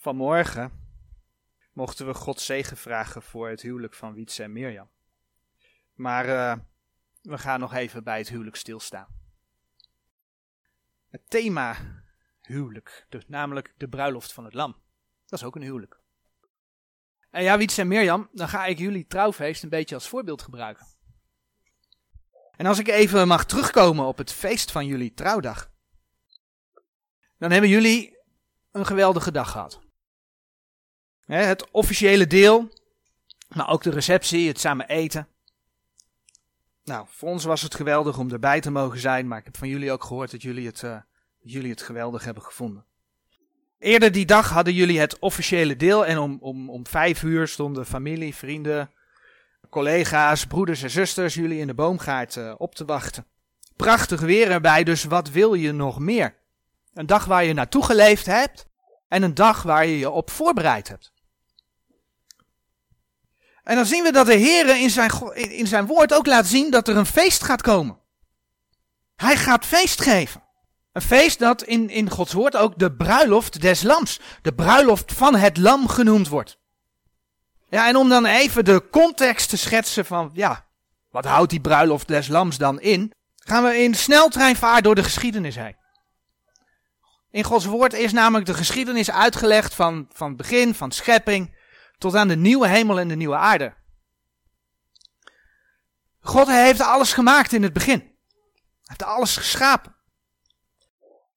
Vanmorgen mochten we God zegen vragen voor het huwelijk van Wietse en Mirjam. Maar uh, we gaan nog even bij het huwelijk stilstaan. Het thema huwelijk, dus namelijk de bruiloft van het lam. Dat is ook een huwelijk. En ja, Wietse en Mirjam, dan ga ik jullie trouwfeest een beetje als voorbeeld gebruiken. En als ik even mag terugkomen op het feest van jullie trouwdag, dan hebben jullie een geweldige dag gehad. Het officiële deel, maar ook de receptie, het samen eten. Nou, voor ons was het geweldig om erbij te mogen zijn, maar ik heb van jullie ook gehoord dat jullie het, dat jullie het geweldig hebben gevonden. Eerder die dag hadden jullie het officiële deel en om, om, om vijf uur stonden familie, vrienden, collega's, broeders en zusters jullie in de boomgaard uh, op te wachten. Prachtig weer erbij, dus wat wil je nog meer? Een dag waar je naartoe geleefd hebt en een dag waar je je op voorbereid hebt. En dan zien we dat de Heer in zijn, in zijn woord ook laat zien dat er een feest gaat komen. Hij gaat feest geven. Een feest dat in, in Gods woord ook de bruiloft des lams, de bruiloft van het lam genoemd wordt. Ja, en om dan even de context te schetsen van, ja, wat houdt die bruiloft des lams dan in? Gaan we in sneltreinvaart door de geschiedenis heen. In Gods woord is namelijk de geschiedenis uitgelegd van, van het begin, van schepping, tot aan de nieuwe hemel en de nieuwe aarde. God heeft alles gemaakt in het begin. Hij heeft alles geschapen.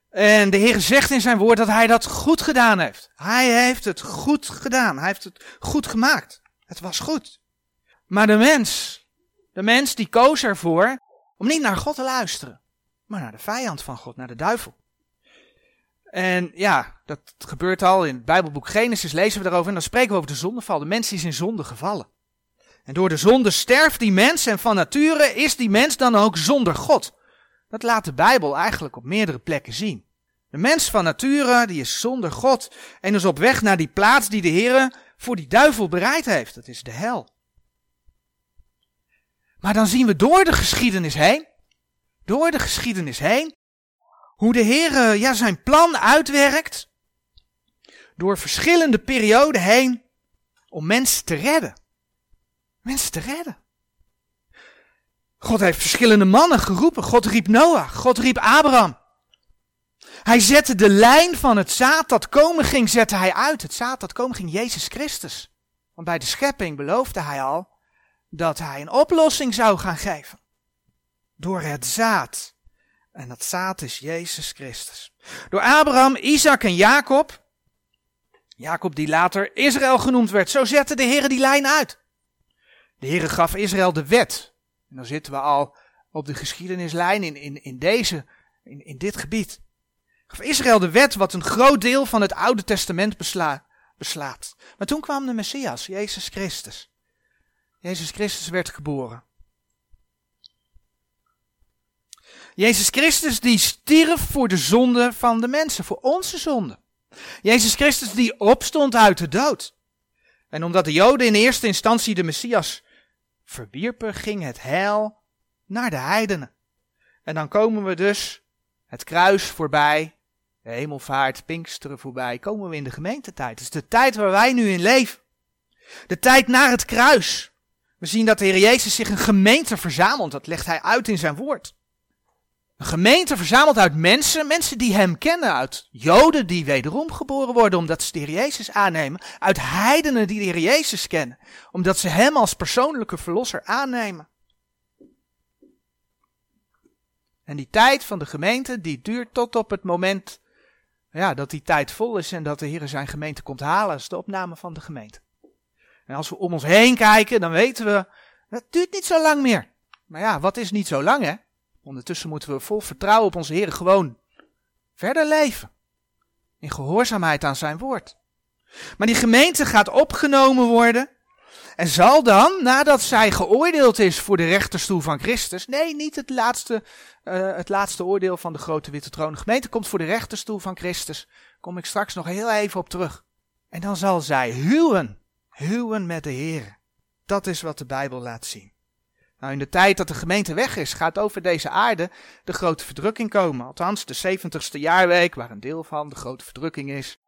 En de Heer zegt in zijn woord dat hij dat goed gedaan heeft. Hij heeft het goed gedaan. Hij heeft het goed gemaakt. Het was goed. Maar de mens, de mens die koos ervoor om niet naar God te luisteren, maar naar de vijand van God, naar de duivel. En ja, dat gebeurt al in het Bijbelboek Genesis, lezen we daarover en dan spreken we over de zondeval. De mens is in zonde gevallen. En door de zonde sterft die mens en van nature is die mens dan ook zonder God. Dat laat de Bijbel eigenlijk op meerdere plekken zien. De mens van nature, die is zonder God en is op weg naar die plaats die de Heer voor die duivel bereid heeft. Dat is de hel. Maar dan zien we door de geschiedenis heen, door de geschiedenis heen, hoe de Heer ja, zijn plan uitwerkt door verschillende perioden heen om mensen te redden. Mensen te redden. God heeft verschillende mannen geroepen. God riep Noach, God riep Abraham. Hij zette de lijn van het zaad dat komen ging, zette hij uit. Het zaad dat komen ging, Jezus Christus. Want bij de schepping beloofde hij al dat hij een oplossing zou gaan geven. Door het zaad. En dat zaad is Jezus Christus. Door Abraham, Isaac en Jacob. Jacob die later Israël genoemd werd. Zo zette de Heer die lijn uit. De Heer gaf Israël de wet. En dan zitten we al op de geschiedenislijn in, in, in deze, in, in dit gebied. Gaf Israël de wet wat een groot deel van het Oude Testament besla, beslaat. Maar toen kwam de Messias, Jezus Christus. Jezus Christus werd geboren. Jezus Christus die stierf voor de zonde van de mensen, voor onze zonde. Jezus Christus die opstond uit de dood. En omdat de Joden in eerste instantie de Messias verwierpen, ging het heil naar de heidenen. En dan komen we dus het kruis voorbij, de hemelvaart, Pinksteren voorbij, komen we in de gemeentetijd. Is de tijd waar wij nu in leven. De tijd naar het kruis. We zien dat de Heer Jezus zich een gemeente verzamelt, dat legt hij uit in zijn woord. Een gemeente verzameld uit mensen, mensen die hem kennen, uit Joden die wederom geboren worden omdat ze de Heer Jezus aannemen, uit heidenen die de Heer Jezus kennen, omdat ze hem als persoonlijke verlosser aannemen. En die tijd van de gemeente, die duurt tot op het moment ja, dat die tijd vol is en dat de Heer zijn gemeente komt halen. Is de opname van de gemeente. En als we om ons heen kijken, dan weten we, dat duurt niet zo lang meer. Maar ja, wat is niet zo lang hè? Ondertussen moeten we vol vertrouwen op onze Heer gewoon verder leven. In gehoorzaamheid aan zijn woord. Maar die gemeente gaat opgenomen worden. En zal dan, nadat zij geoordeeld is voor de rechterstoel van Christus. Nee, niet het laatste, uh, het laatste oordeel van de grote witte troon. De gemeente komt voor de rechterstoel van Christus. Kom ik straks nog heel even op terug. En dan zal zij huwen. Huwen met de Heer. Dat is wat de Bijbel laat zien. Nou, in de tijd dat de gemeente weg is, gaat over deze aarde de grote verdrukking komen. Althans, de 70ste jaarweek, waar een deel van de grote verdrukking is.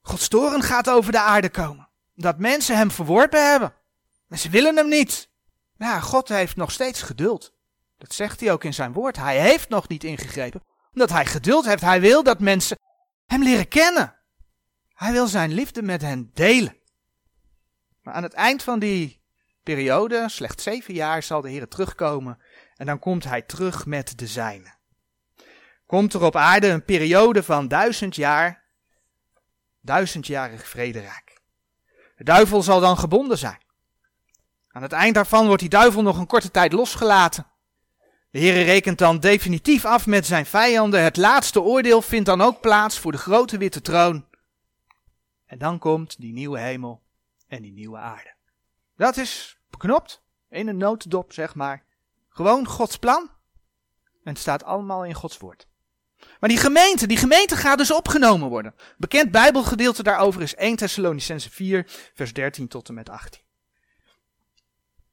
Gods toren gaat over de aarde komen. Dat mensen hem verworpen hebben. En ze willen hem niet. Ja, God heeft nog steeds geduld. Dat zegt hij ook in zijn woord. Hij heeft nog niet ingegrepen. Omdat hij geduld heeft. Hij wil dat mensen hem leren kennen. Hij wil zijn liefde met hen delen. Maar aan het eind van die periode, slechts zeven jaar, zal de Heer terugkomen. En dan komt hij terug met de zijnen. Komt er op aarde een periode van duizend jaar, duizendjarig vrederijk. De duivel zal dan gebonden zijn. Aan het eind daarvan wordt die duivel nog een korte tijd losgelaten. De Heer rekent dan definitief af met zijn vijanden. Het laatste oordeel vindt dan ook plaats voor de grote witte troon. En dan komt die nieuwe hemel en die nieuwe aarde. Dat is beknopt, in een notendop zeg maar. Gewoon Gods plan. En het staat allemaal in Gods woord. Maar die gemeente, die gemeente gaat dus opgenomen worden. Bekend Bijbelgedeelte daarover is 1 Thessalonicense 4, vers 13 tot en met 18.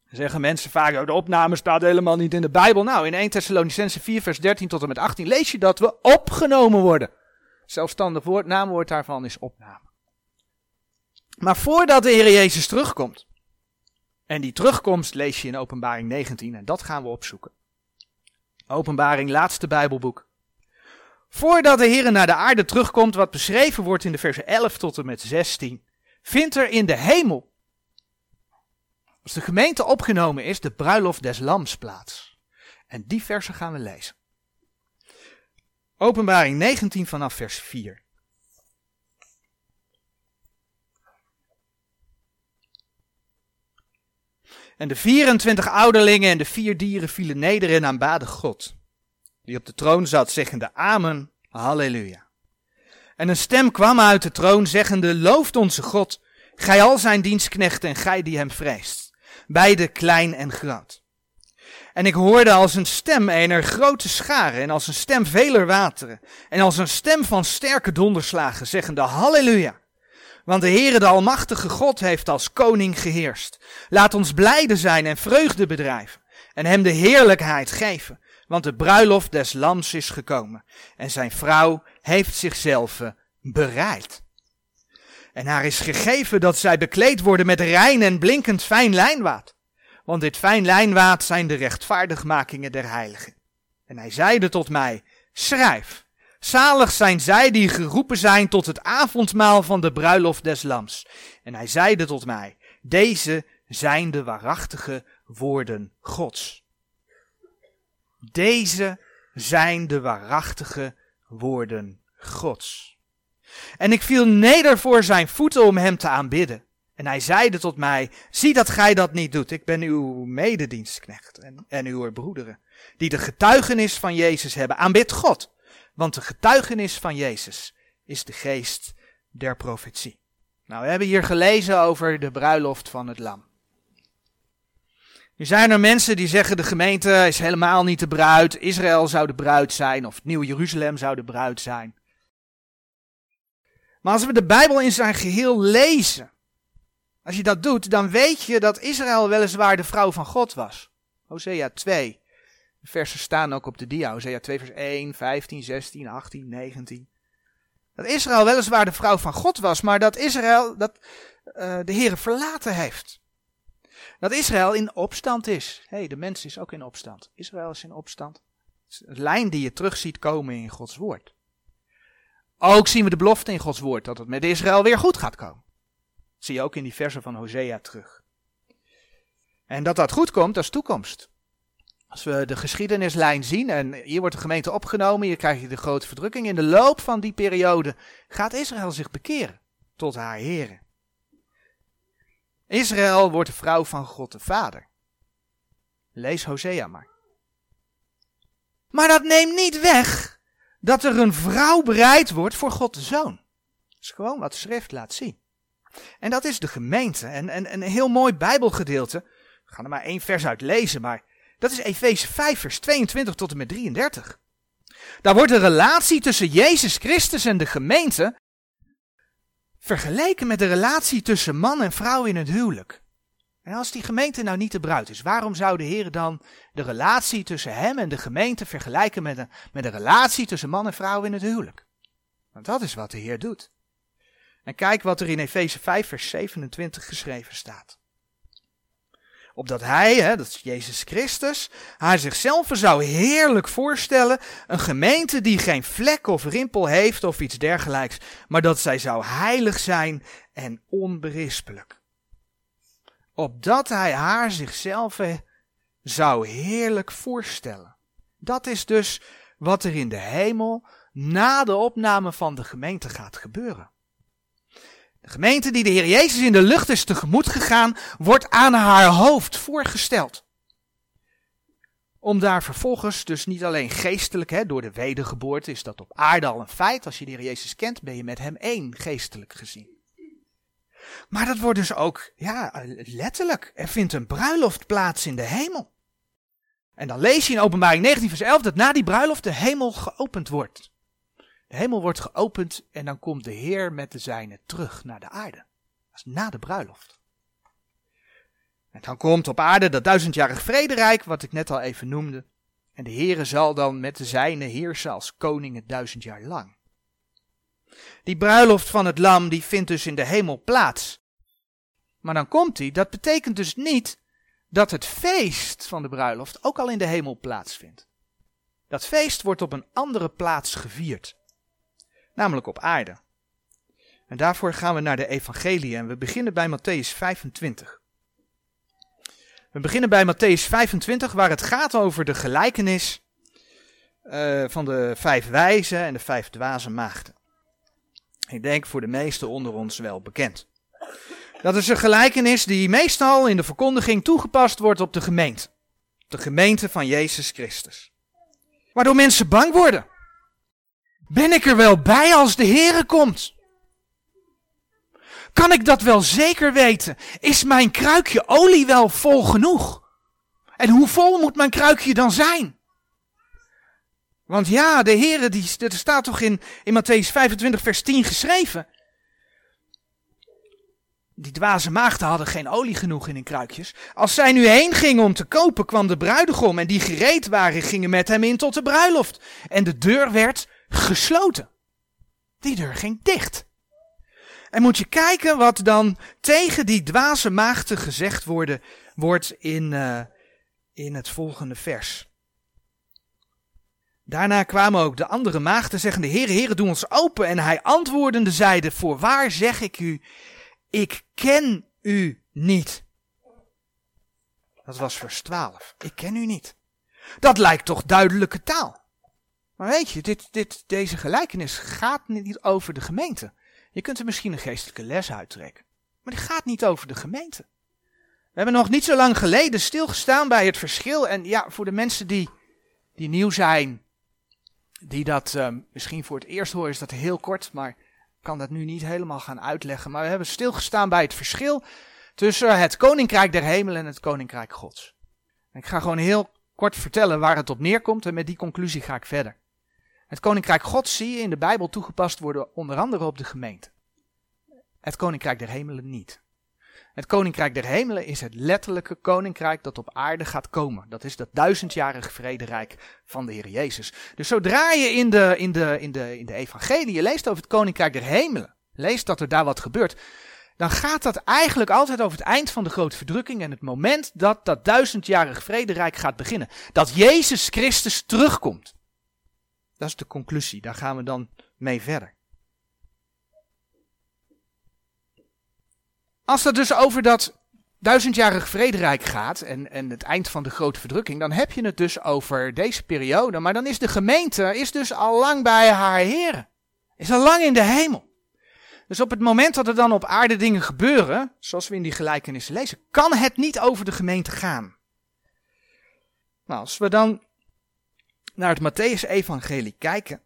Dan zeggen mensen vaak, oh, de opname staat helemaal niet in de Bijbel. Nou, in 1 Thessalonicense 4, vers 13 tot en met 18 lees je dat we opgenomen worden. Zelfstandig woord, naamwoord daarvan is opname. Maar voordat de Heer Jezus terugkomt, en die terugkomst lees je in Openbaring 19 en dat gaan we opzoeken. Openbaring, laatste Bijbelboek. Voordat de Heer naar de aarde terugkomt, wat beschreven wordt in de versen 11 tot en met 16, vindt er in de hemel, als de gemeente opgenomen is, de bruiloft des lams plaats. En die versen gaan we lezen. Openbaring 19 vanaf vers 4. En de 24 ouderlingen en de vier dieren vielen neder en aanbaden God, die op de troon zat, zeggende Amen, Halleluja. En een stem kwam uit de troon, zeggende, Looft onze God, gij al zijn dienstknechten en gij die hem vreest, beide klein en groot. En ik hoorde als een stem eener grote scharen en als een stem veler wateren en als een stem van sterke donderslagen, zeggende Halleluja. Want de Heere de Almachtige God heeft als koning geheerst. Laat ons blijde zijn en vreugde bedrijven en hem de heerlijkheid geven. Want de bruiloft des lams is gekomen en zijn vrouw heeft zichzelf bereid. En haar is gegeven dat zij bekleed worden met rein en blinkend fijn lijnwaad. Want dit fijn lijnwaad zijn de rechtvaardigmakingen der heiligen. En hij zeide tot mij, schrijf, Zalig zijn zij die geroepen zijn tot het avondmaal van de bruiloft des lams. En hij zeide tot mij, deze zijn de waarachtige woorden Gods. Deze zijn de waarachtige woorden Gods. En ik viel neder voor zijn voeten om hem te aanbidden. En hij zeide tot mij, zie dat gij dat niet doet. Ik ben uw mededienstknecht en, en uw broederen, die de getuigenis van Jezus hebben. Aanbid God. Want de getuigenis van Jezus is de geest der profetie. Nou, we hebben hier gelezen over de bruiloft van het lam. Nu zijn er mensen die zeggen de gemeente is helemaal niet de bruid, Israël zou de bruid zijn of Nieuw Jeruzalem zou de bruid zijn. Maar als we de Bijbel in zijn geheel lezen, als je dat doet, dan weet je dat Israël weliswaar de vrouw van God was. Hosea 2, versen staan ook op de dia. Hosea 2 vers 1, 15, 16, 18, 19. Dat Israël weliswaar de vrouw van God was, maar dat Israël dat, uh, de Heere verlaten heeft. Dat Israël in opstand is. Hé, hey, de mens is ook in opstand. Israël is in opstand. Het een lijn die je terug ziet komen in Gods woord. Ook zien we de belofte in Gods woord dat het met Israël weer goed gaat komen. Dat zie je ook in die versen van Hosea terug. En dat dat goed komt, dat is toekomst. Als we de geschiedenislijn zien en hier wordt de gemeente opgenomen, hier krijg je de grote verdrukking. In de loop van die periode gaat Israël zich bekeren tot haar heren. Israël wordt de vrouw van God de Vader. Lees Hosea maar. Maar dat neemt niet weg dat er een vrouw bereid wordt voor God de Zoon. Dat is gewoon wat de schrift laat zien. En dat is de gemeente. En, en, een heel mooi Bijbelgedeelte. We gaan er maar één vers uit lezen, maar dat is Efeze 5, vers 22 tot en met 33. Daar wordt de relatie tussen Jezus Christus en de gemeente vergeleken met de relatie tussen man en vrouw in het huwelijk. En als die gemeente nou niet de bruid is, waarom zou de Heer dan de relatie tussen hem en de gemeente vergelijken met de, met de relatie tussen man en vrouw in het huwelijk? Want dat is wat de Heer doet. En kijk wat er in Efeze 5, vers 27 geschreven staat. Opdat hij, hè, dat is Jezus Christus, haar zichzelf zou heerlijk voorstellen, een gemeente die geen vlek of rimpel heeft of iets dergelijks, maar dat zij zou heilig zijn en onberispelijk. Opdat hij haar zichzelf zou heerlijk voorstellen. Dat is dus wat er in de hemel na de opname van de gemeente gaat gebeuren. De gemeente die de Heer Jezus in de lucht is tegemoet gegaan, wordt aan haar hoofd voorgesteld. Om daar vervolgens dus niet alleen geestelijk, hè, door de wedergeboorte is dat op aarde al een feit. Als je de Heer Jezus kent, ben je met hem één geestelijk gezien. Maar dat wordt dus ook, ja, letterlijk. Er vindt een bruiloft plaats in de hemel. En dan lees je in openbaring 19 vers 11 dat na die bruiloft de hemel geopend wordt. De hemel wordt geopend en dan komt de Heer met de zijnen terug naar de aarde. Dat is na de bruiloft. En dan komt op aarde dat duizendjarig vrederijk, wat ik net al even noemde. En de Heere zal dan met de zijnen heersen als koning het duizend jaar lang. Die bruiloft van het lam, die vindt dus in de hemel plaats. Maar dan komt hij, dat betekent dus niet dat het feest van de bruiloft ook al in de hemel plaatsvindt. Dat feest wordt op een andere plaats gevierd namelijk op aarde. En daarvoor gaan we naar de evangelie en we beginnen bij Matthäus 25. We beginnen bij Matthäus 25 waar het gaat over de gelijkenis uh, van de vijf wijzen en de vijf dwaze maagden. Ik denk voor de meesten onder ons wel bekend. Dat is een gelijkenis die meestal in de verkondiging toegepast wordt op de gemeente. De gemeente van Jezus Christus. Waardoor mensen bang worden. Ben ik er wel bij als de Heere komt? Kan ik dat wel zeker weten? Is mijn kruikje olie wel vol genoeg? En hoe vol moet mijn kruikje dan zijn? Want ja, de Heere, die, er staat toch in, in Matthäus 25 vers 10 geschreven. Die dwaze maagden hadden geen olie genoeg in hun kruikjes. Als zij nu heen gingen om te kopen, kwam de bruidegom en die gereed waren, gingen met hem in tot de bruiloft. En de deur werd gesloten. Die deur ging dicht. En moet je kijken wat dan tegen die dwaze maagden gezegd worden, wordt in, uh, in het volgende vers. Daarna kwamen ook de andere maagden zeggende, Heere, Heere, doe ons open. En hij antwoordende zeide, voorwaar zeg ik u, ik ken u niet. Dat was vers 12. Ik ken u niet. Dat lijkt toch duidelijke taal. Maar weet je, dit, dit, deze gelijkenis gaat niet over de gemeente. Je kunt er misschien een geestelijke les uittrekken. Maar die gaat niet over de gemeente. We hebben nog niet zo lang geleden stilgestaan bij het verschil. En ja, voor de mensen die, die nieuw zijn, die dat um, misschien voor het eerst horen, is dat heel kort. Maar ik kan dat nu niet helemaal gaan uitleggen. Maar we hebben stilgestaan bij het verschil tussen het koninkrijk der hemelen en het koninkrijk gods. Ik ga gewoon heel kort vertellen waar het op neerkomt en met die conclusie ga ik verder. Het koninkrijk God zie je in de Bijbel toegepast worden onder andere op de gemeente. Het koninkrijk der hemelen niet. Het koninkrijk der hemelen is het letterlijke koninkrijk dat op aarde gaat komen. Dat is dat duizendjarige vrederijk van de Heer Jezus. Dus zodra je in de, in de, in de, in de evangelie leest over het koninkrijk der hemelen, leest dat er daar wat gebeurt, dan gaat dat eigenlijk altijd over het eind van de grote verdrukking en het moment dat dat duizendjarige vrederijk gaat beginnen. Dat Jezus Christus terugkomt. Dat is de conclusie, daar gaan we dan mee verder. Als het dus over dat duizendjarig vrederijk gaat en, en het eind van de grote verdrukking, dan heb je het dus over deze periode. Maar dan is de gemeente is dus al lang bij haar heren. Is al lang in de hemel. Dus op het moment dat er dan op aarde dingen gebeuren, zoals we in die gelijkenissen lezen, kan het niet over de gemeente gaan. Nou, als we dan naar het Matthäus-evangelie kijken,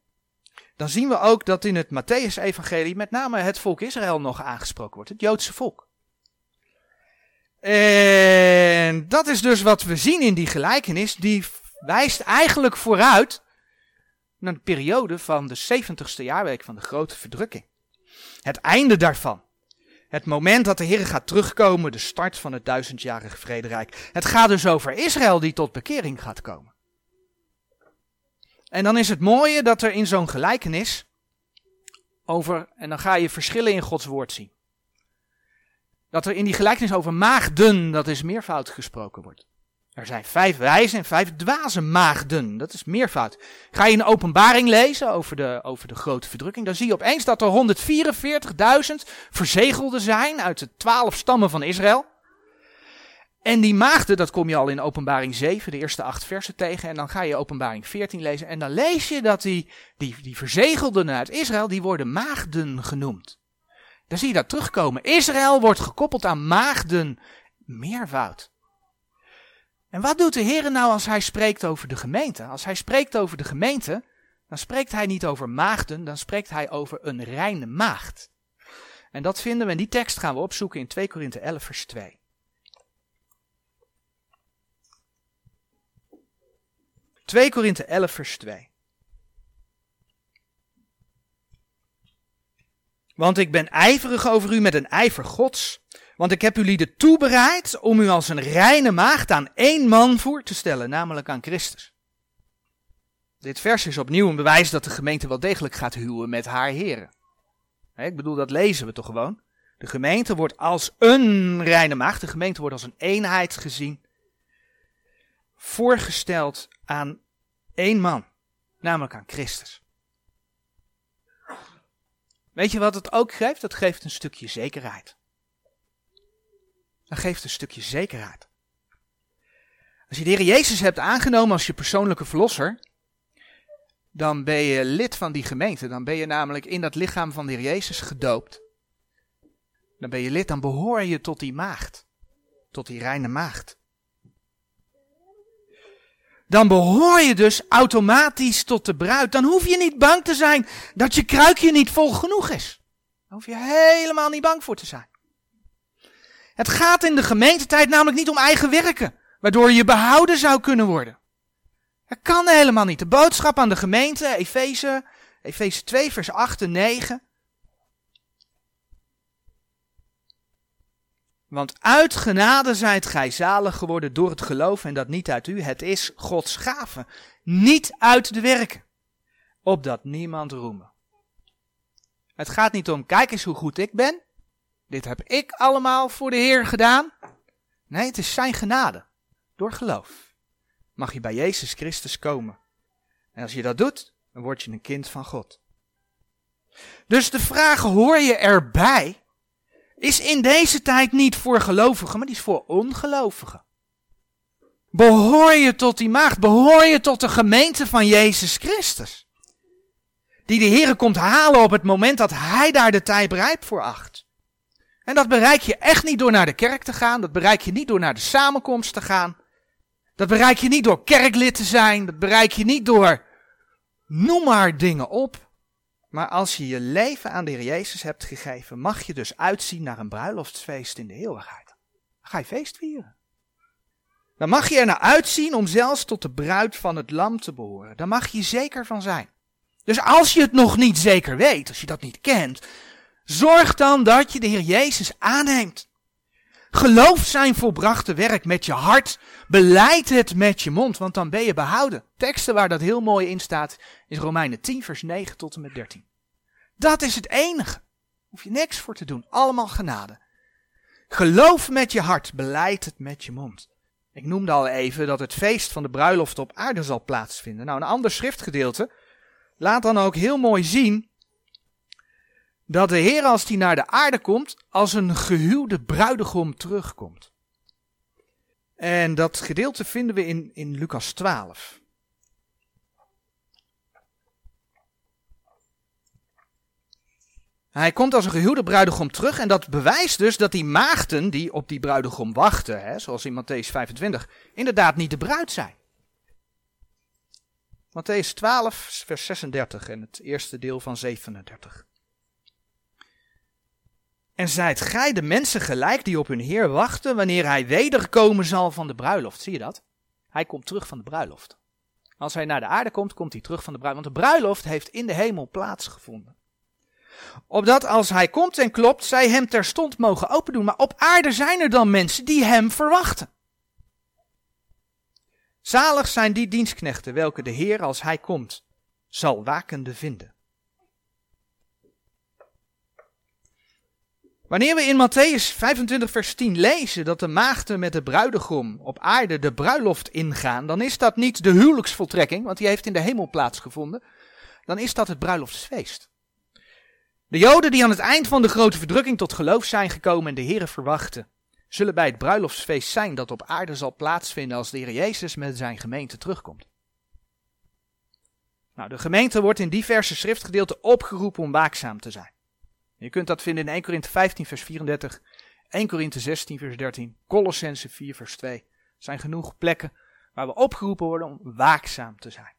dan zien we ook dat in het Matthäus-evangelie met name het volk Israël nog aangesproken wordt, het Joodse volk. En dat is dus wat we zien in die gelijkenis, die wijst eigenlijk vooruit naar de periode van de 70ste jaarweek van de grote verdrukking. Het einde daarvan. Het moment dat de Heer gaat terugkomen, de start van het duizendjarige vrederijk. Het gaat dus over Israël die tot bekering gaat komen. En dan is het mooie dat er in zo'n gelijkenis over, en dan ga je verschillen in Gods woord zien. Dat er in die gelijkenis over maagden, dat is meervoud gesproken wordt. Er zijn vijf wijze en vijf dwaze maagden. Dat is meervoud. Ga je een openbaring lezen over de, over de grote verdrukking, dan zie je opeens dat er 144.000 verzegelden zijn uit de twaalf stammen van Israël. En die maagden, dat kom je al in openbaring 7, de eerste acht versen tegen. En dan ga je openbaring 14 lezen. En dan lees je dat die, die, die verzegelden uit Israël, die worden maagden genoemd. Dan zie je dat terugkomen. Israël wordt gekoppeld aan maagden meervoud. En wat doet de Heer nou als hij spreekt over de gemeente? Als hij spreekt over de gemeente, dan spreekt hij niet over maagden, dan spreekt hij over een reine maagd. En dat vinden we, en die tekst gaan we opzoeken in 2 Korinthe 11 vers 2. 2 Korinthe 11 vers 2. Want ik ben ijverig over u met een ijver gods, want ik heb u lieden toebereid om u als een reine maagd aan één man voor te stellen, namelijk aan Christus. Dit vers is opnieuw een bewijs dat de gemeente wel degelijk gaat huwen met haar heren. Ik bedoel, dat lezen we toch gewoon. De gemeente wordt als een reine maagd, de gemeente wordt als een eenheid gezien, voorgesteld aan één man, namelijk aan Christus. Weet je wat het ook geeft? Dat geeft een stukje zekerheid dan geeft een stukje zekerheid. Als je de Heer Jezus hebt aangenomen als je persoonlijke verlosser, dan ben je lid van die gemeente. Dan ben je namelijk in dat lichaam van de Heer Jezus gedoopt. Dan ben je lid, dan behoor je tot die maagd. Tot die reine maagd. Dan behoor je dus automatisch tot de bruid. Dan hoef je niet bang te zijn dat je kruikje niet vol genoeg is. Daar hoef je helemaal niet bang voor te zijn. Het gaat in de gemeentetijd namelijk niet om eigen werken, waardoor je behouden zou kunnen worden. Dat kan helemaal niet. De boodschap aan de gemeente, Efeze, Efeze 2, vers 8 en 9. Want uit genade zijt gij zalig geworden door het geloof en dat niet uit u. Het is Gods gave. Niet uit de werken. Opdat niemand roemen. Het gaat niet om, kijk eens hoe goed ik ben. Dit heb ik allemaal voor de Heer gedaan. Nee, het is zijn genade. Door geloof mag je bij Jezus Christus komen. En als je dat doet, dan word je een kind van God. Dus de vraag, hoor je erbij, is in deze tijd niet voor gelovigen, maar die is voor ongelovigen. Behoor je tot die maagd, behoor je tot de gemeente van Jezus Christus. Die de Heer komt halen op het moment dat Hij daar de tijd rijp voor acht. En dat bereik je echt niet door naar de kerk te gaan. Dat bereik je niet door naar de samenkomst te gaan. Dat bereik je niet door kerklid te zijn. Dat bereik je niet door. Noem maar dingen op. Maar als je je leven aan de Heer Jezus hebt gegeven, mag je dus uitzien naar een bruiloftsfeest in de eeuwigheid. Dan ga je feest vieren. Dan mag je er naar uitzien om zelfs tot de bruid van het lam te behoren. Daar mag je zeker van zijn. Dus als je het nog niet zeker weet, als je dat niet kent, Zorg dan dat je de Heer Jezus aanneemt. Geloof zijn volbrachte werk met je hart. Beleid het met je mond, want dan ben je behouden. Teksten waar dat heel mooi in staat is Romeinen 10, vers 9 tot en met 13. Dat is het enige. Hoef je niks voor te doen. Allemaal genade. Geloof met je hart, beleid het met je mond. Ik noemde al even dat het feest van de bruiloft op aarde zal plaatsvinden. Nou, een ander schriftgedeelte laat dan ook heel mooi zien dat de Heer als hij naar de aarde komt, als een gehuwde bruidegom terugkomt. En dat gedeelte vinden we in, in Lucas 12. Hij komt als een gehuwde bruidegom terug en dat bewijst dus dat die maagden die op die bruidegom wachten, hè, zoals in Matthäus 25, inderdaad niet de bruid zijn. Matthäus 12, vers 36 en het eerste deel van 37. En zijt gij de mensen gelijk die op hun Heer wachten wanneer hij wederkomen zal van de bruiloft. Zie je dat? Hij komt terug van de bruiloft. Als hij naar de aarde komt, komt hij terug van de bruiloft. Want de bruiloft heeft in de hemel plaatsgevonden. Opdat als hij komt en klopt, zij hem terstond mogen open doen. Maar op aarde zijn er dan mensen die hem verwachten. Zalig zijn die dienstknechten, welke de Heer als hij komt, zal wakende vinden. Wanneer we in Matthäus 25 vers 10 lezen dat de maagden met de bruidegom op aarde de bruiloft ingaan, dan is dat niet de huwelijksvoltrekking, want die heeft in de hemel plaatsgevonden. Dan is dat het bruiloftsfeest. De Joden die aan het eind van de grote verdrukking tot geloof zijn gekomen en de Here verwachten, zullen bij het bruiloftsfeest zijn dat op aarde zal plaatsvinden als de Heer Jezus met zijn gemeente terugkomt. Nou, de gemeente wordt in diverse schriftgedeelten opgeroepen om waakzaam te zijn. Je kunt dat vinden in 1 Korinthe 15 vers 34, 1 Korinthe 16 vers 13, Colossense 4 vers 2. Er zijn genoeg plekken waar we opgeroepen worden om waakzaam te zijn.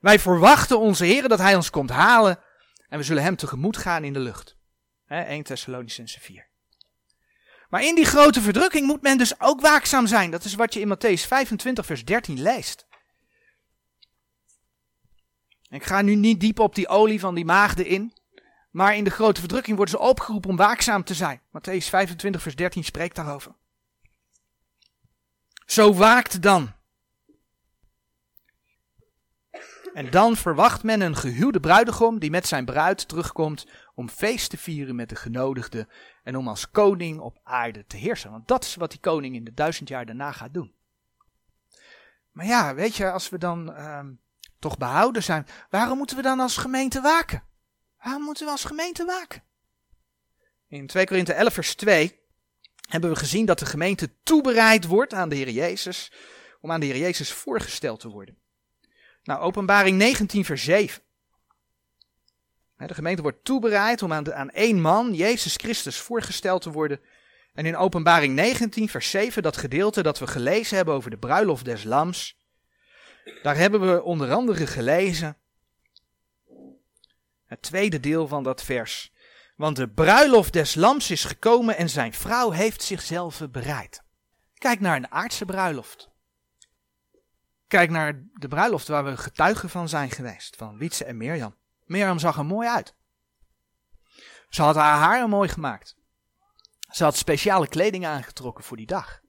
Wij verwachten onze Heer dat Hij ons komt halen en we zullen Hem tegemoet gaan in de lucht. 1 Thessalonicense 4. Maar in die grote verdrukking moet men dus ook waakzaam zijn. Dat is wat je in Matthäus 25 vers 13 leest. Ik ga nu niet diep op die olie van die maagden in. Maar in de grote verdrukking worden ze opgeroepen om waakzaam te zijn. Matthäus 25, vers 13 spreekt daarover. Zo waakt dan. En dan verwacht men een gehuwde bruidegom die met zijn bruid terugkomt om feest te vieren met de genodigden en om als koning op aarde te heersen. Want dat is wat die koning in de duizend jaar daarna gaat doen. Maar ja, weet je, als we dan ehm, toch behouden zijn, waarom moeten we dan als gemeente waken? Waarom moeten we als gemeente waken? In 2 Korinthe 11 vers 2 hebben we gezien dat de gemeente toebereid wordt aan de Heer Jezus, om aan de Heer Jezus voorgesteld te worden. Nou, openbaring 19 vers 7. De gemeente wordt toebereid om aan, aan één man, Jezus Christus, voorgesteld te worden. En in openbaring 19 vers 7, dat gedeelte dat we gelezen hebben over de bruiloft des lams, daar hebben we onder andere gelezen het tweede deel van dat vers. Want de bruiloft des lams is gekomen en zijn vrouw heeft zichzelf bereid. Kijk naar een aardse bruiloft. Kijk naar de bruiloft waar we getuigen van zijn geweest, van Wietse en Mirjam. Mirjam zag er mooi uit. Ze had haar haar mooi gemaakt. Ze had speciale kleding aangetrokken voor die dag.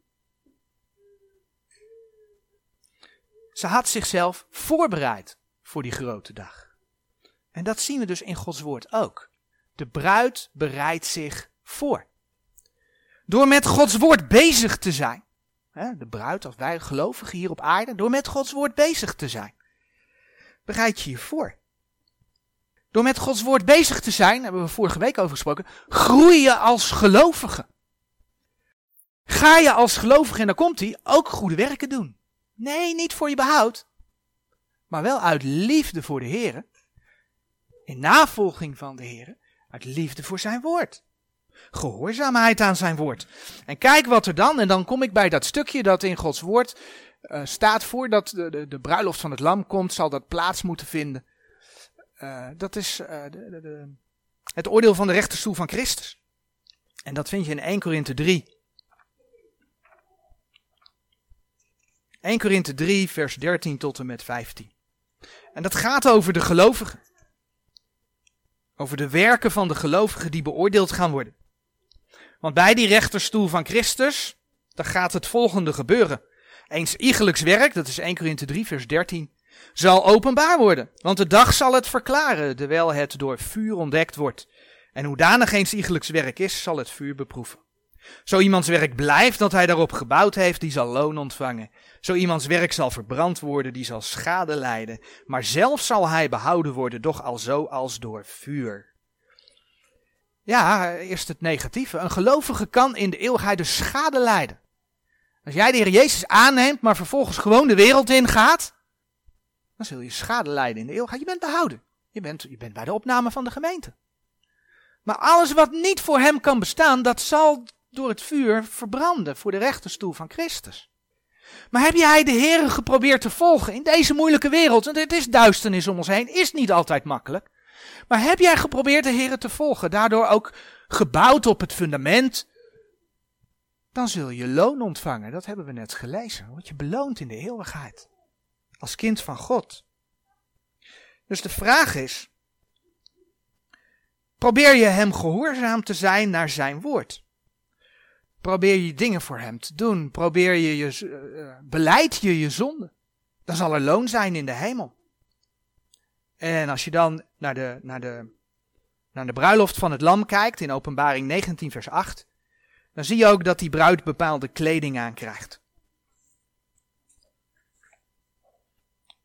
Ze had zichzelf voorbereid voor die grote dag. En dat zien we dus in Gods woord ook. De bruid bereidt zich voor. Door met Gods woord bezig te zijn. De bruid, als wij gelovigen hier op aarde, door met Gods woord bezig te zijn. Bereid je je voor. Door met Gods woord bezig te zijn, hebben we vorige week over gesproken, groei je als gelovige. Ga je als gelovige, en dan komt hij, ook goede werken doen. Nee, niet voor je behoud, maar wel uit liefde voor de Heer in navolging van de Heer, uit liefde voor zijn woord. Gehoorzaamheid aan zijn woord. En kijk wat er dan, en dan kom ik bij dat stukje dat in Gods woord uh, staat voordat de, de, de, bruiloft van het lam komt, zal dat plaats moeten vinden. Uh, dat is uh, de, de, het oordeel van de rechterstoel van Christus. En dat vind je in 1 Korinthe 3. 1 Korinthe 3, vers 13 tot en met 15. En dat gaat over de gelovigen. Over de werken van de gelovigen die beoordeeld gaan worden. Want bij die rechterstoel van Christus, dan gaat het volgende gebeuren. Eens iegelijks werk, dat is 1 Korinthe 3 vers 13, zal openbaar worden. Want de dag zal het verklaren, terwijl het door vuur ontdekt wordt. En hoedanig eens iegelijks werk is, zal het vuur beproeven. Zo iemands werk blijft dat hij daarop gebouwd heeft, die zal loon ontvangen. Zo iemands werk zal verbrand worden, die zal schade lijden. Maar zelf zal hij behouden worden, doch al zo als door vuur. Ja, eerst het negatieve. Een gelovige kan in de eeuwigheid dus schade lijden. Als jij de Heer Jezus aanneemt, maar vervolgens gewoon de wereld ingaat, dan zul je schade lijden in de eeuwigheid. Je bent behouden. Je bent, je bent bij de opname van de gemeente. Maar alles wat niet voor hem kan bestaan, dat zal door het vuur verbranden voor de rechterstoel van Christus. Maar heb jij de Heer geprobeerd te volgen in deze moeilijke wereld? Want het is duisternis om ons heen, is niet altijd makkelijk. Maar heb jij geprobeerd de Heer te volgen, daardoor ook gebouwd op het fundament? Dan zul je loon ontvangen, dat hebben we net gelezen. Word je beloond in de eeuwigheid. Als kind van God. Dus de vraag is, probeer je hem gehoorzaam te zijn naar zijn woord? Probeer je dingen voor hem te doen. Probeer je je, uh, beleid je je zonde. Dan zal er loon zijn in de hemel. En als je dan naar de, naar de naar de bruiloft van het lam kijkt, in openbaring 19 vers 8, dan zie je ook dat die bruid bepaalde kleding aankrijgt.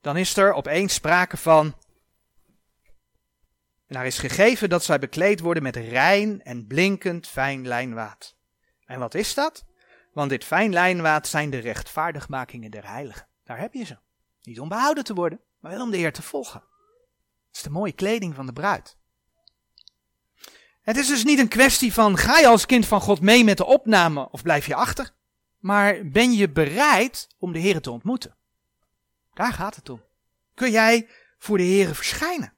Dan is er opeens sprake van, en is gegeven dat zij bekleed worden met rein en blinkend fijn lijnwaad. En wat is dat? Want dit fijn lijnwaad zijn de rechtvaardigmakingen der heiligen. Daar heb je ze. Niet om behouden te worden, maar wel om de Heer te volgen. Het is de mooie kleding van de bruid. Het is dus niet een kwestie van ga je als kind van God mee met de opname of blijf je achter, maar ben je bereid om de Heer te ontmoeten. Daar gaat het om. Kun jij voor de Heer verschijnen?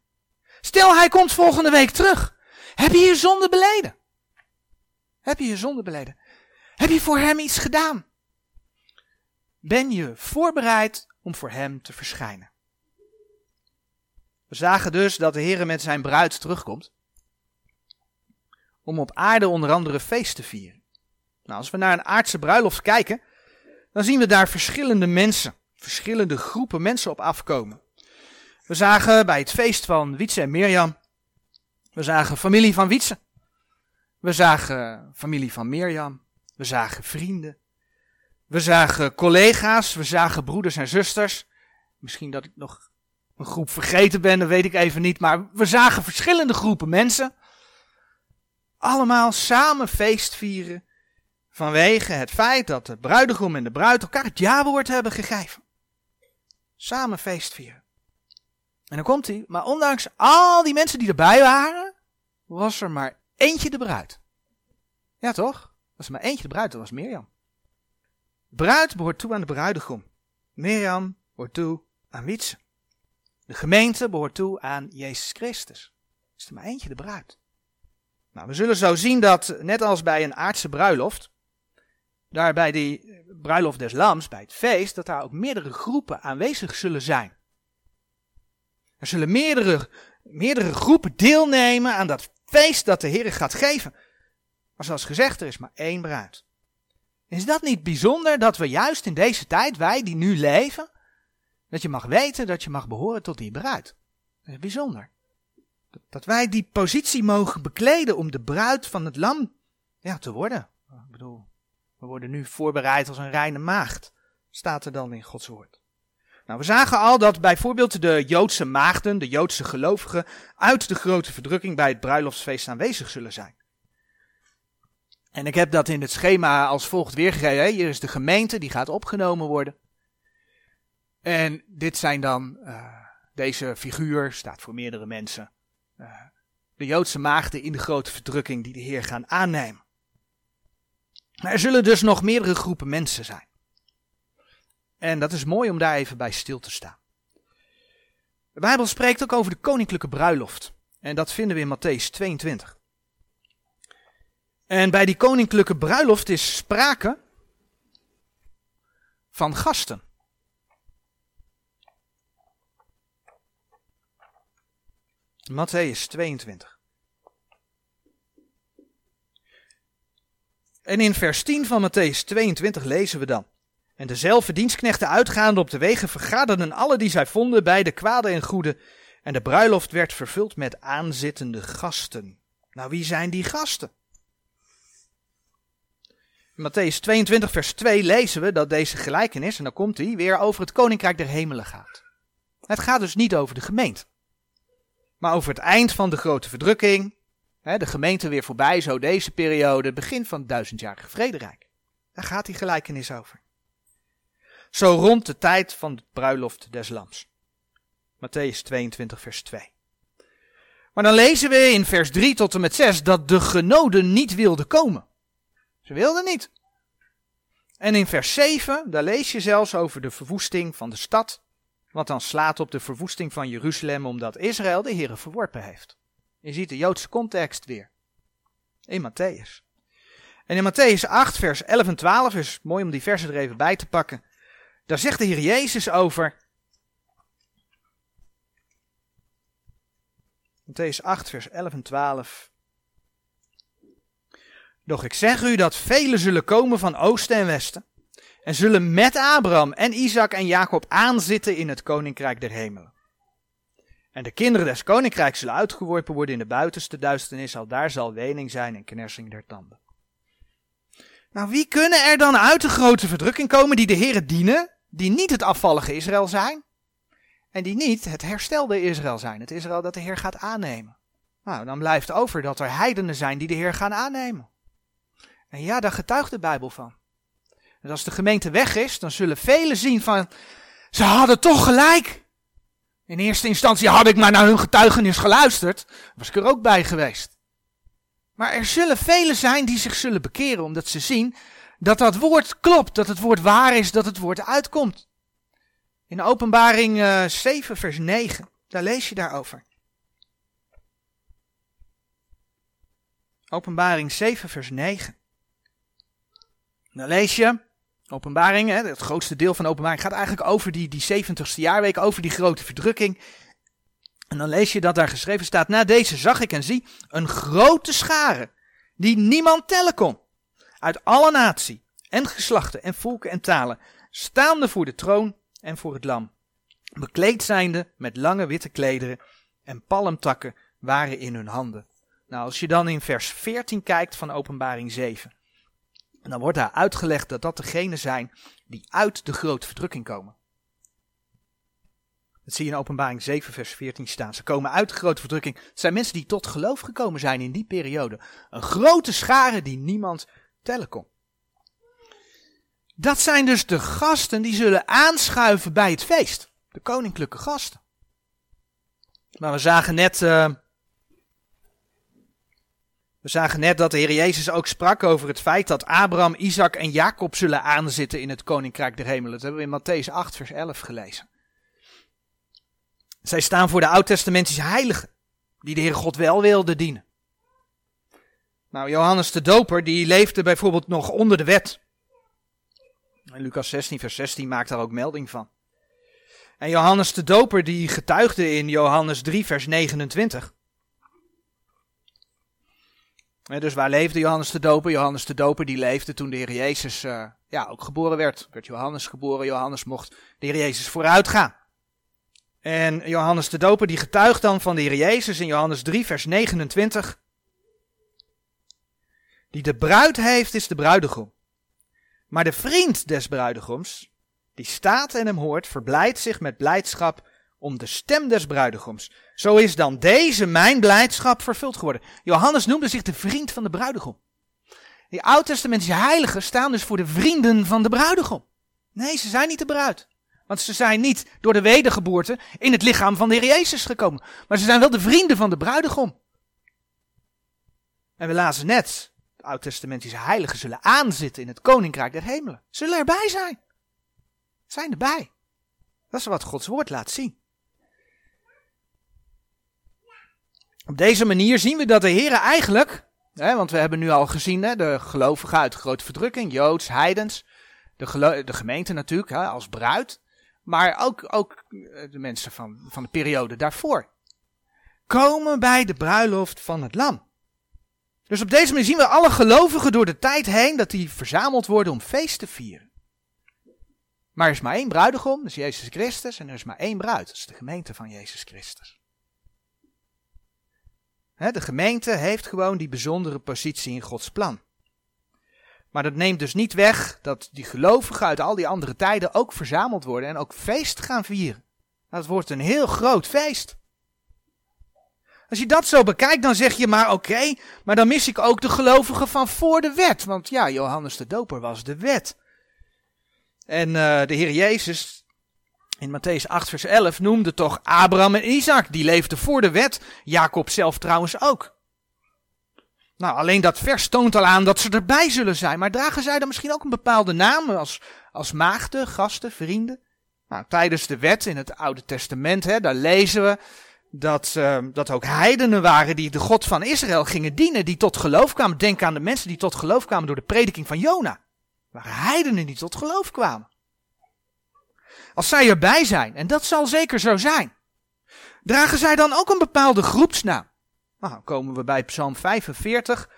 Stel hij komt volgende week terug. Heb je je zonde beleden? Heb je je zonde beleden? Heb je voor hem iets gedaan? Ben je voorbereid om voor hem te verschijnen? We zagen dus dat de Heer met zijn bruid terugkomt. Om op aarde onder andere feest te vieren. Nou, als we naar een aardse bruiloft kijken, dan zien we daar verschillende mensen, verschillende groepen mensen op afkomen. We zagen bij het feest van Wietse en Mirjam, we zagen familie van Wietse. We zagen familie van Mirjam. We zagen vrienden. We zagen collega's. We zagen broeders en zusters. Misschien dat ik nog een groep vergeten ben, dat weet ik even niet. Maar we zagen verschillende groepen mensen. Allemaal samen feest vieren. Vanwege het feit dat de bruidegom en de bruid elkaar het jawoord hebben gegeven. Samen feest vieren. En dan komt hij, maar ondanks al die mensen die erbij waren, was er maar eentje de bruid. Ja toch? Was maar eentje de bruid, dat was Mirjam. Bruid behoort toe aan de bruidegom. Mirjam behoort toe aan Wietse. De gemeente behoort toe aan Jezus Christus. Is er maar eentje de bruid. Nou, we zullen zo zien dat, net als bij een aardse bruiloft, daar bij die bruiloft des lams, bij het feest, dat daar ook meerdere groepen aanwezig zullen zijn. Er zullen meerdere, meerdere groepen deelnemen aan dat feest dat de Heer gaat geven. Maar zoals gezegd, er is maar één bruid. Is dat niet bijzonder dat we juist in deze tijd, wij die nu leven, dat je mag weten dat je mag behoren tot die bruid? Dat is bijzonder. Dat wij die positie mogen bekleden om de bruid van het lam ja, te worden. Ik bedoel, we worden nu voorbereid als een reine maagd, staat er dan in Gods woord. Nou, we zagen al dat bijvoorbeeld de Joodse maagden, de Joodse gelovigen, uit de grote verdrukking bij het bruiloftsfeest aanwezig zullen zijn. En ik heb dat in het schema als volgt weergegeven. Hier is de gemeente, die gaat opgenomen worden. En dit zijn dan, uh, deze figuur staat voor meerdere mensen. Uh, de Joodse maagden in de grote verdrukking die de Heer gaan aannemen. Er zullen dus nog meerdere groepen mensen zijn. En dat is mooi om daar even bij stil te staan. De Bijbel spreekt ook over de koninklijke bruiloft. En dat vinden we in Matthäus 22. En bij die koninklijke bruiloft is sprake van gasten. Matthäus 22. En in vers 10 van Matthäus 22 lezen we dan. En dezelfde dienstknechten uitgaande op de wegen vergaderden alle die zij vonden bij de kwade en goede. En de bruiloft werd vervuld met aanzittende gasten. Nou, wie zijn die gasten? In Matthäus 22, vers 2 lezen we dat deze gelijkenis, en dan komt hij, weer over het koninkrijk der hemelen gaat. Het gaat dus niet over de gemeente, maar over het eind van de grote verdrukking, de gemeente weer voorbij, zo deze periode, begin van het duizendjarige vrederijk. Daar gaat die gelijkenis over. Zo rond de tijd van de bruiloft des lams. Matthäus 22, vers 2. Maar dan lezen we in vers 3 tot en met 6 dat de genoden niet wilden komen. Ze wilden niet. En in vers 7, daar lees je zelfs over de verwoesting van de stad, wat dan slaat op de verwoesting van Jeruzalem, omdat Israël de Heeren verworpen heeft. Je ziet de Joodse context weer. In Matthäus. En in Matthäus 8, vers 11 en 12 is mooi om die versen er even bij te pakken. Daar zegt de Heer Jezus over. Matthäus 8, vers 11 en 12. Doch ik zeg u dat velen zullen komen van oosten en westen. En zullen met Abraham en Isaac en Jacob aanzitten in het koninkrijk der hemelen. En de kinderen des koninkrijks zullen uitgeworpen worden in de buitenste duisternis, al daar zal wening zijn en knersing der tanden. Nou, wie kunnen er dan uit de grote verdrukking komen die de Heren dienen, die niet het afvallige Israël zijn, en die niet het herstelde Israël zijn, het Israël dat de Heer gaat aannemen? Nou, dan blijft over dat er heidenen zijn die de Heer gaan aannemen. En ja, daar getuigt de Bijbel van. En als de gemeente weg is, dan zullen velen zien van, ze hadden toch gelijk. In eerste instantie had ik maar naar hun getuigenis geluisterd, was ik er ook bij geweest. Maar er zullen velen zijn die zich zullen bekeren, omdat ze zien dat dat woord klopt, dat het woord waar is, dat het woord uitkomt. In openbaring uh, eh, 7 vers 9, daar lees je daarover. Openbaring 7 vers 9. Dan lees je, openbaring, hè, het grootste deel van openbaring gaat eigenlijk over die, die 70ste jaarweek, over die grote verdrukking. En dan lees je dat daar geschreven staat, na deze zag ik en zie een grote schare, die niemand tellen kon. Uit alle natie en geslachten en volken en talen, staande voor de troon en voor het lam. Bekleed zijnde met lange witte klederen en palmtakken waren in hun handen. Nou, als je dan in vers 14 kijkt van openbaring 7, en dan wordt daar uitgelegd dat dat degenen zijn die uit de grote verdrukking komen. Dat zie je in openbaring 7 vers 14 staan. Ze komen uit de grote verdrukking. Het zijn mensen die tot geloof gekomen zijn in die periode. Een grote schare die niemand tellen kon. Dat zijn dus de gasten die zullen aanschuiven bij het feest. De koninklijke gasten. Maar we zagen net uh, we zagen net dat de Heer Jezus ook sprak over het feit dat Abraham, Isaac en Jacob zullen aanzitten in het koninkrijk der hemelen. Dat hebben we in Matthäus 8, vers 11 gelezen. Zij staan voor de oud-testamentische heiligen, die de Heer God wel wilde dienen. Nou, Johannes de Doper, die leefde bijvoorbeeld nog onder de wet. En Lucas 16, vers 16 maakt daar ook melding van. En Johannes de Doper, die getuigde in Johannes 3, vers 29 dus waar leefde Johannes de Doper? Johannes de Doper die leefde toen de Heer Jezus uh, ja, ook geboren werd. Werd Johannes geboren. Johannes mocht de Heer Jezus vooruit gaan. En Johannes de Doper die getuigt dan van de Heer Jezus in Johannes 3 vers 29. Die de bruid heeft is de bruidegom. Maar de vriend des bruidegoms, die staat en hem hoort, verblijdt zich met blijdschap om de stem des bruidegoms. Zo is dan deze mijn blijdschap vervuld geworden. Johannes noemde zich de vriend van de bruidegom. Die oud-testamentische heiligen staan dus voor de vrienden van de bruidegom. Nee, ze zijn niet de bruid. Want ze zijn niet door de wedergeboorte in het lichaam van de Heer Jezus gekomen. Maar ze zijn wel de vrienden van de bruidegom. En we lazen net, oud-testamentische heiligen zullen aanzitten in het koninkrijk der hemelen. Zullen erbij zijn. Zijn erbij. Dat is wat Gods woord laat zien. Op deze manier zien we dat de Heer eigenlijk, hè, want we hebben nu al gezien hè, de gelovigen uit de grote verdrukking, Joods, Heidens, de, de gemeente natuurlijk hè, als bruid, maar ook, ook eh, de mensen van, van de periode daarvoor, komen bij de bruiloft van het lam. Dus op deze manier zien we alle gelovigen door de tijd heen dat die verzameld worden om feest te vieren. Maar er is maar één bruidegom, dat is Jezus Christus, en er is maar één bruid, dat is de gemeente van Jezus Christus de gemeente heeft gewoon die bijzondere positie in Gods plan. Maar dat neemt dus niet weg dat die gelovigen uit al die andere tijden ook verzameld worden en ook feest gaan vieren. Dat wordt een heel groot feest. Als je dat zo bekijkt, dan zeg je maar oké, maar dan mis ik ook de gelovigen van voor de wet. Want ja, Johannes de Doper was de wet. En uh, de Heer Jezus, in Matthäus 8, vers 11 noemde toch Abraham en Isaac. Die leefden voor de wet. Jacob zelf trouwens ook. Nou, alleen dat vers toont al aan dat ze erbij zullen zijn. Maar dragen zij dan misschien ook een bepaalde naam als, als maagden, gasten, vrienden? Nou, tijdens de wet in het Oude Testament, hè, daar lezen we dat, uh, dat ook heidenen waren die de God van Israël gingen dienen, die tot geloof kwamen. Denk aan de mensen die tot geloof kwamen door de prediking van Jona. Waren heidenen die tot geloof kwamen. Als zij erbij zijn, en dat zal zeker zo zijn, dragen zij dan ook een bepaalde groepsnaam. Nou, dan komen we bij Psalm 45,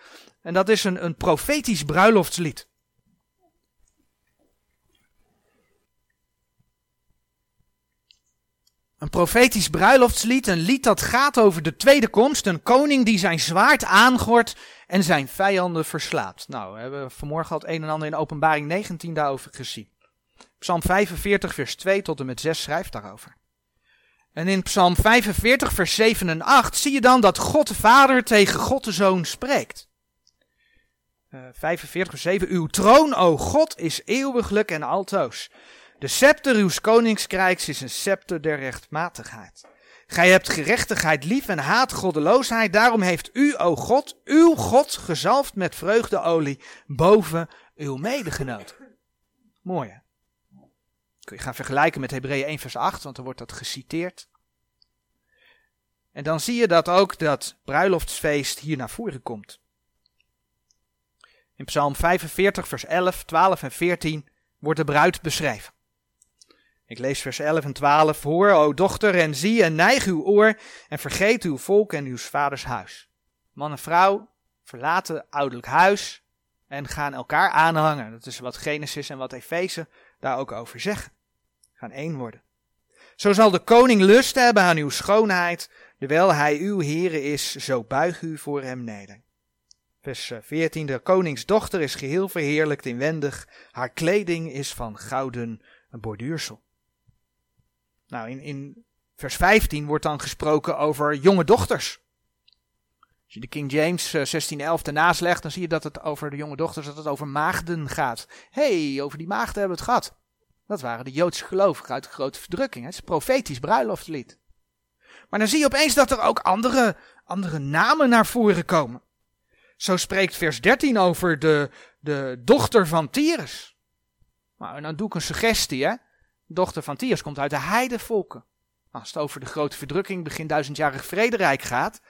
en dat is een, een profetisch bruiloftslied. Een profetisch bruiloftslied, een lied dat gaat over de tweede komst, een koning die zijn zwaard aangort en zijn vijanden verslaat. Nou, we hebben vanmorgen al het een en ander in openbaring 19 daarover gezien. Psalm 45 vers 2 tot en met 6 schrijft daarover. En in Psalm 45 vers 7 en 8 zie je dan dat God de Vader tegen God de Zoon spreekt. Uh, 45 vers 7, uw troon, o God, is eeuwiglijk en altoos. De scepter uw koningskrijgs is een scepter der rechtmatigheid. Gij hebt gerechtigheid lief en haat goddeloosheid. Daarom heeft u, o God, uw God gezalfd met vreugdeolie boven uw medegenoten. Mooi hè? Kun je gaan vergelijken met Hebreeën 1 vers 8, want er wordt dat geciteerd. En dan zie je dat ook dat bruiloftsfeest hier naar voren komt. In Psalm 45 vers 11, 12 en 14 wordt de bruid beschreven. Ik lees vers 11 en 12. Hoor, o dochter, en zie en neig uw oor en vergeet uw volk en uw vaders huis. Man en vrouw verlaten ouderlijk huis en gaan elkaar aanhangen. Dat is wat Genesis en wat Efeze daar ook over zeggen. Gaan één worden. Zo zal de koning lust hebben aan uw schoonheid, terwijl hij uw Heere is, zo buig u voor hem neder. Vers 14. De koningsdochter is geheel verheerlijkt inwendig, haar kleding is van gouden borduursel. Nou, in, vers 15 wordt dan gesproken over jonge dochters. Als je de King James 1611 uh, ernaast legt, dan zie je dat het over de jonge dochters, dat het over maagden gaat. hey, over die maagden hebben we het gehad. Dat waren de Joodse gelovigen uit de grote verdrukking. Het is een profetisch bruiloftslied. Maar dan zie je opeens dat er ook andere, andere namen naar voren komen. Zo spreekt vers 13 over de, de dochter van Tyrus. Nou, en dan doe ik een suggestie, hè dochter van Tyrus komt uit de heidevolken. Als het over de grote verdrukking begin duizendjarig vrederijk gaat,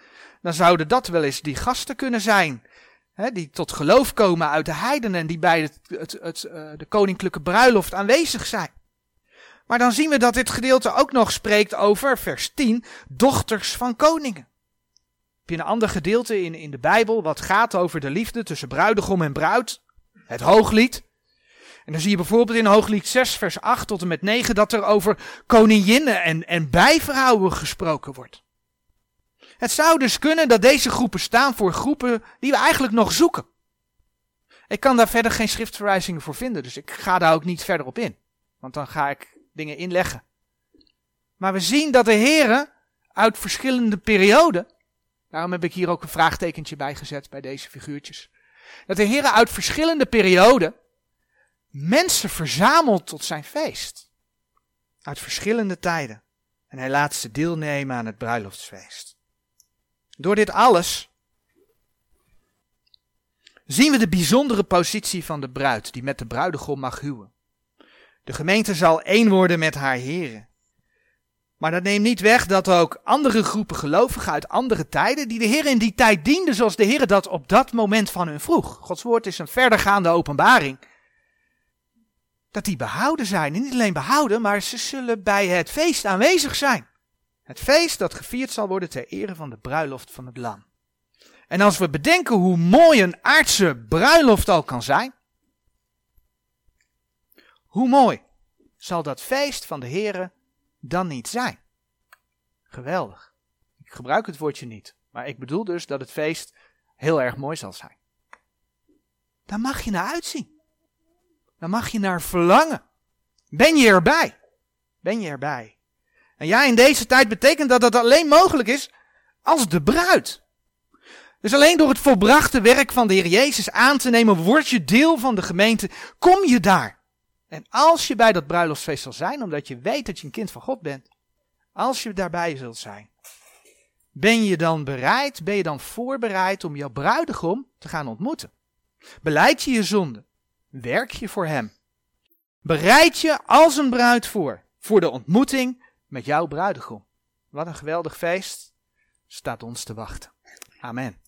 dan zouden dat wel eens die gasten kunnen zijn. Hè, die tot geloof komen uit de heidenen en die bij het, het, uh, de koninklijke bruiloft aanwezig zijn. Maar dan zien we dat dit gedeelte ook nog spreekt over, vers 10, dochters van koningen. Heb je een ander gedeelte in, in de Bijbel wat gaat over de liefde tussen bruidegom en bruid? Het hooglied. En dan zie je bijvoorbeeld in Hooglied 6, vers 8 tot en met 9 dat er over koninginnen en, en bijvrouwen gesproken wordt. Het zou dus kunnen dat deze groepen staan voor groepen die we eigenlijk nog zoeken. Ik kan daar verder geen schriftverwijzingen voor vinden, dus ik ga daar ook niet verder op in. Want dan ga ik dingen inleggen. Maar we zien dat de heren uit verschillende perioden, daarom heb ik hier ook een vraagtekentje bij gezet bij deze figuurtjes, dat de heren uit verschillende perioden mensen verzamelt tot zijn feest. Uit verschillende tijden. En hij laat ze deelnemen aan het bruiloftsfeest. Door dit alles zien we de bijzondere positie van de bruid die met de bruidegom mag huwen. De gemeente zal één worden met haar heren. Maar dat neemt niet weg dat ook andere groepen gelovigen uit andere tijden, die de Heer in die tijd dienden zoals de Heer dat op dat moment van hun vroeg. Gods woord is een verdergaande openbaring dat die behouden zijn. En niet alleen behouden, maar ze zullen bij het feest aanwezig zijn. Het feest dat gevierd zal worden ter ere van de bruiloft van het lam. En als we bedenken hoe mooi een aardse bruiloft al kan zijn, hoe mooi zal dat feest van de Here dan niet zijn? Geweldig. Ik gebruik het woordje niet, maar ik bedoel dus dat het feest heel erg mooi zal zijn. Daar mag je naar uitzien. Dan mag je naar verlangen. Ben je erbij? Ben je erbij? En ja, in deze tijd betekent dat dat alleen mogelijk is als de bruid. Dus alleen door het volbrachte werk van de Heer Jezus aan te nemen, word je deel van de gemeente, kom je daar. En als je bij dat bruiloftsfeest zal zijn, omdat je weet dat je een kind van God bent, als je daarbij zult zijn, ben je dan bereid, ben je dan voorbereid om jouw bruidegom te gaan ontmoeten? Beleid je je zonde? Werk je voor Hem. Bereid je als een bruid voor, voor de ontmoeting met jouw bruidegom. Wat een geweldig feest staat ons te wachten. Amen.